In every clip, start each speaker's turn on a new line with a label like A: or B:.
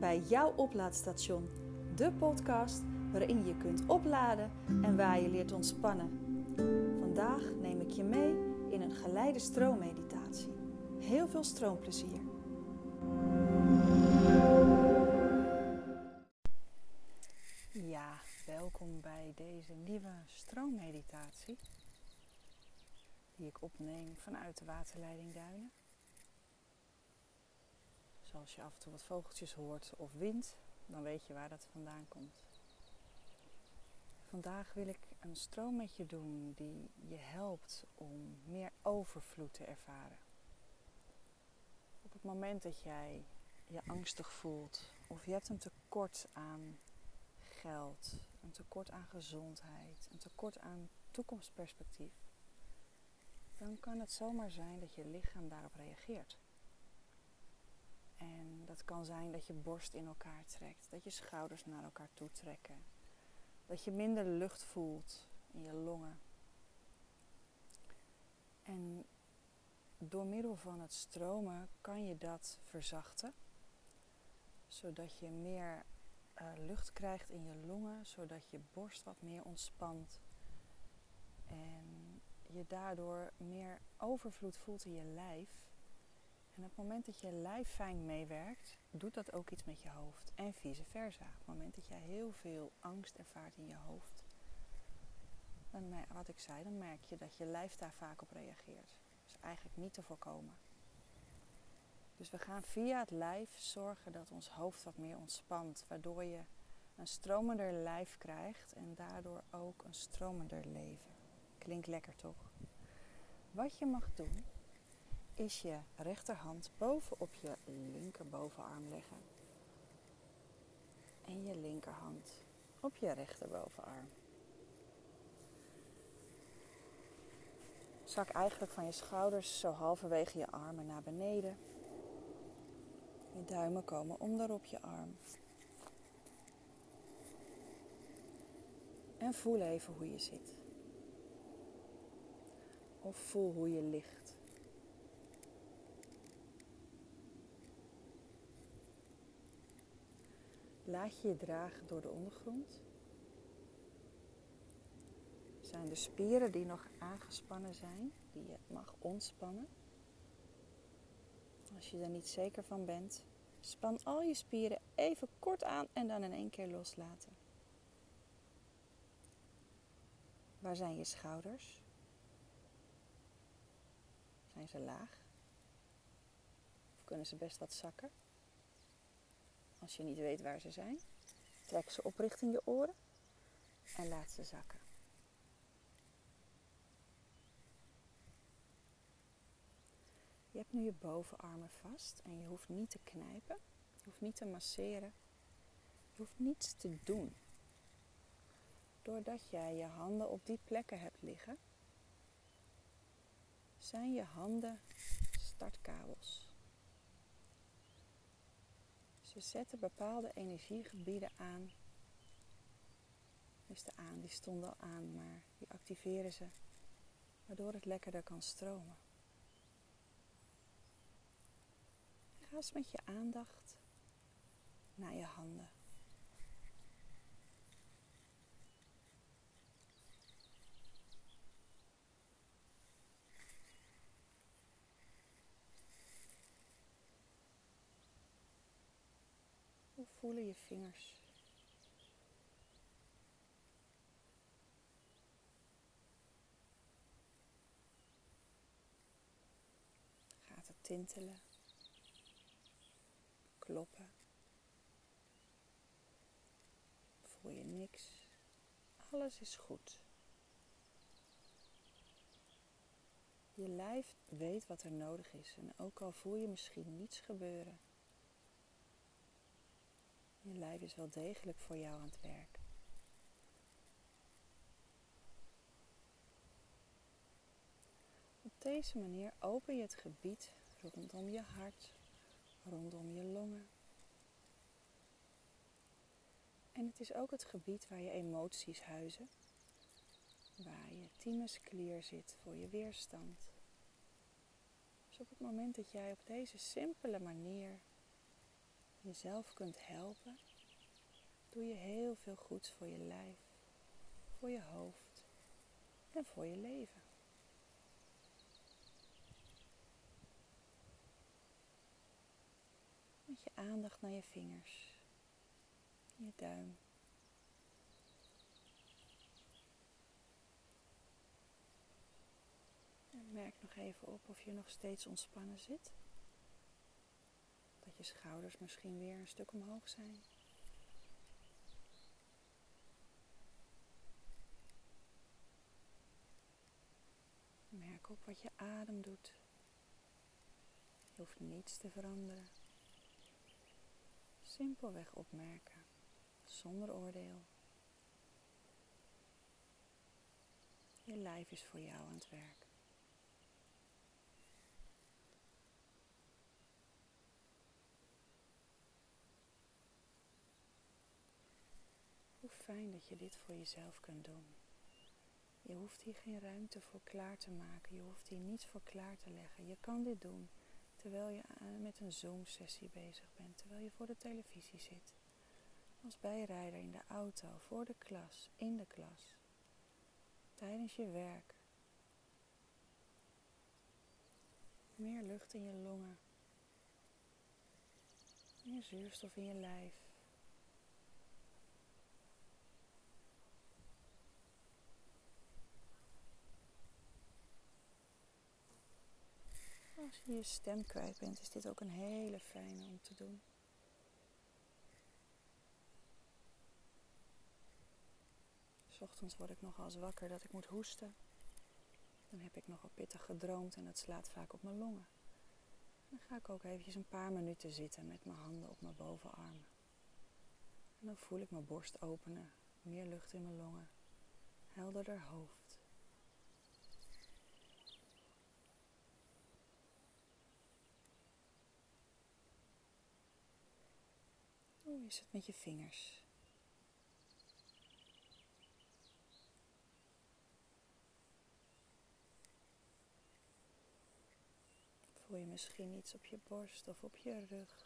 A: bij jouw oplaadstation, de podcast waarin je kunt opladen en waar je leert ontspannen. Vandaag neem ik je mee in een geleide stroommeditatie. Heel veel stroomplezier. Ja, welkom bij deze nieuwe stroommeditatie die ik opneem vanuit de waterleiding Duinen. Zoals je af en toe wat vogeltjes hoort of wind, dan weet je waar dat vandaan komt. Vandaag wil ik een stroom met je doen die je helpt om meer overvloed te ervaren. Op het moment dat jij je angstig voelt of je hebt een tekort aan geld, een tekort aan gezondheid, een tekort aan toekomstperspectief, dan kan het zomaar zijn dat je lichaam daarop reageert. En dat kan zijn dat je borst in elkaar trekt, dat je schouders naar elkaar toe trekken, dat je minder lucht voelt in je longen. En door middel van het stromen kan je dat verzachten, zodat je meer uh, lucht krijgt in je longen, zodat je borst wat meer ontspant en je daardoor meer overvloed voelt in je lijf. En op het moment dat je lijf fijn meewerkt, doet dat ook iets met je hoofd. En vice versa. Op het moment dat jij heel veel angst ervaart in je hoofd, dan, wat ik zei, dan merk je dat je lijf daar vaak op reageert. Dus eigenlijk niet te voorkomen. Dus we gaan via het lijf zorgen dat ons hoofd wat meer ontspant, waardoor je een stromender lijf krijgt en daardoor ook een stromender leven. Klinkt lekker toch? Wat je mag doen, is je rechterhand bovenop je linkerbovenarm leggen. En je linkerhand op je rechterbovenarm. Zak eigenlijk van je schouders zo halverwege je armen naar beneden. Je duimen komen onderop je arm. En voel even hoe je zit. Of voel hoe je ligt. Laat je dragen door de ondergrond. Zijn de spieren die nog aangespannen zijn, die je mag ontspannen. Als je er niet zeker van bent, span al je spieren even kort aan en dan in één keer loslaten. Waar zijn je schouders? Zijn ze laag? Of kunnen ze best wat zakken? Als je niet weet waar ze zijn, trek ze op richting je oren en laat ze zakken. Je hebt nu je bovenarmen vast en je hoeft niet te knijpen, je hoeft niet te masseren, je hoeft niets te doen. Doordat jij je handen op die plekken hebt liggen, zijn je handen startkabels. Ze zetten bepaalde energiegebieden aan. Dus de aan, die stonden al aan, maar die activeren ze, waardoor het lekkerder kan stromen. Ga eens met je aandacht naar je handen. Hoe voelen je vingers? Gaat het tintelen? Kloppen? Voel je niks? Alles is goed. Je lijf weet wat er nodig is en ook al voel je misschien niets gebeuren, je lijf is wel degelijk voor jou aan het werk. Op deze manier open je het gebied rondom je hart, rondom je longen. En het is ook het gebied waar je emoties huizen, waar je thymusklier zit voor je weerstand. Dus op het moment dat jij op deze simpele manier jezelf kunt helpen, doe je heel veel goeds voor je lijf, voor je hoofd en voor je leven. Met je aandacht naar je vingers, je duim. En merk nog even op of je nog steeds ontspannen zit. Je schouders misschien weer een stuk omhoog zijn. Merk op wat je adem doet. Je hoeft niets te veranderen. Simpelweg opmerken, zonder oordeel. Je lijf is voor jou aan het werk. Hoe fijn dat je dit voor jezelf kunt doen. Je hoeft hier geen ruimte voor klaar te maken. Je hoeft hier niets voor klaar te leggen. Je kan dit doen terwijl je met een Zoom-sessie bezig bent, terwijl je voor de televisie zit, als bijrijder in de auto, voor de klas, in de klas, tijdens je werk. Meer lucht in je longen, meer zuurstof in je lijf. Als je je stem kwijt bent, is dit ook een hele fijne om te doen. S ochtends word ik nogal eens wakker dat ik moet hoesten. Dan heb ik nogal pittig gedroomd en dat slaat vaak op mijn longen. Dan ga ik ook eventjes een paar minuten zitten met mijn handen op mijn bovenarmen. En dan voel ik mijn borst openen, meer lucht in mijn longen, helderder hoofd. Hoe is het met je vingers? Voel je misschien iets op je borst of op je rug?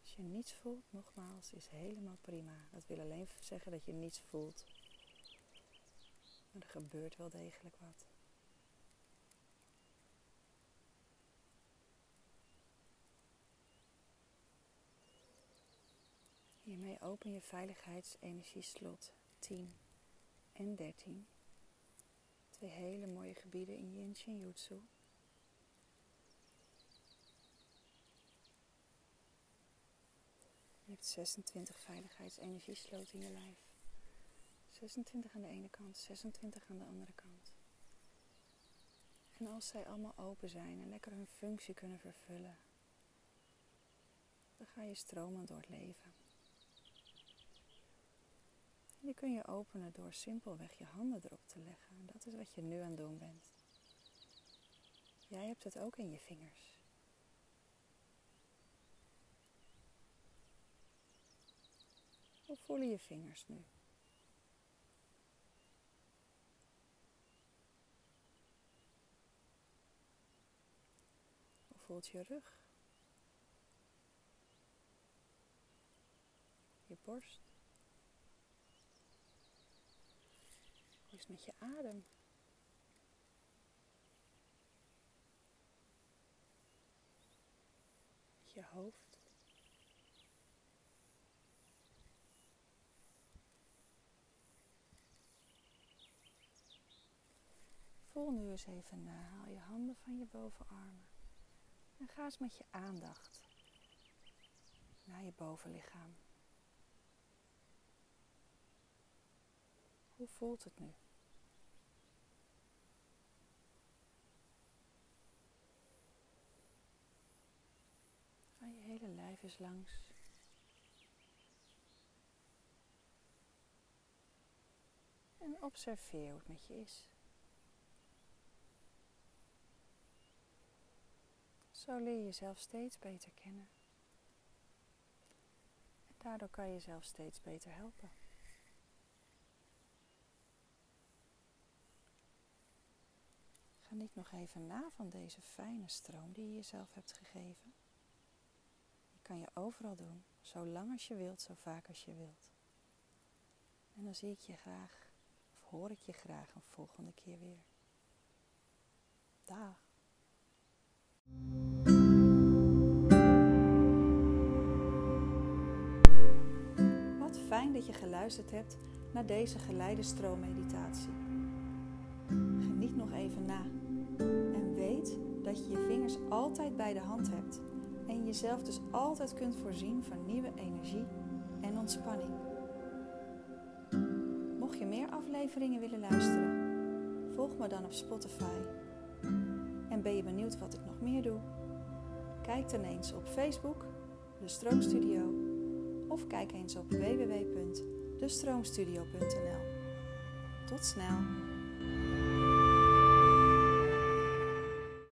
A: Als je niets voelt, nogmaals, is helemaal prima. Dat wil alleen zeggen dat je niets voelt. Maar er gebeurt wel degelijk wat. Hiermee open je veiligheidsenergieslot 10 en 13. Twee hele mooie gebieden in Yin Shin Jutsu. Je hebt 26 veiligheidsenergiesloten in je lijf. 26 aan de ene kant, 26 aan de andere kant. En als zij allemaal open zijn en lekker hun functie kunnen vervullen, dan ga je stromen door het leven. Die kun je openen door simpelweg je handen erop te leggen. Dat is wat je nu aan het doen bent. Jij hebt het ook in je vingers. Hoe voelen je vingers nu? Hoe voelt je rug? Je borst? Is met je adem? Met je hoofd? Voel nu eens even na. Haal je handen van je bovenarmen. En ga eens met je aandacht naar je bovenlichaam. Hoe voelt het nu? Hele lijf eens langs. En observeer hoe het met je is. Zo leer je jezelf steeds beter kennen. En daardoor kan je jezelf steeds beter helpen. Geniet nog even na van deze fijne stroom die je jezelf hebt gegeven. Kan je overal doen, zo lang als je wilt, zo vaak als je wilt. En dan zie ik je graag, of hoor ik je graag een volgende keer weer. Dag. Wat fijn dat je geluisterd hebt naar deze geleide stroommeditatie. Geniet nog even na en weet dat je je vingers altijd bij de hand hebt en jezelf dus altijd kunt voorzien van nieuwe energie en ontspanning. Mocht je meer afleveringen willen luisteren, volg me dan op Spotify. En ben je benieuwd wat ik nog meer doe? Kijk dan eens op Facebook, de Stroomstudio, of kijk eens op www.destroomstudio.nl. Tot snel!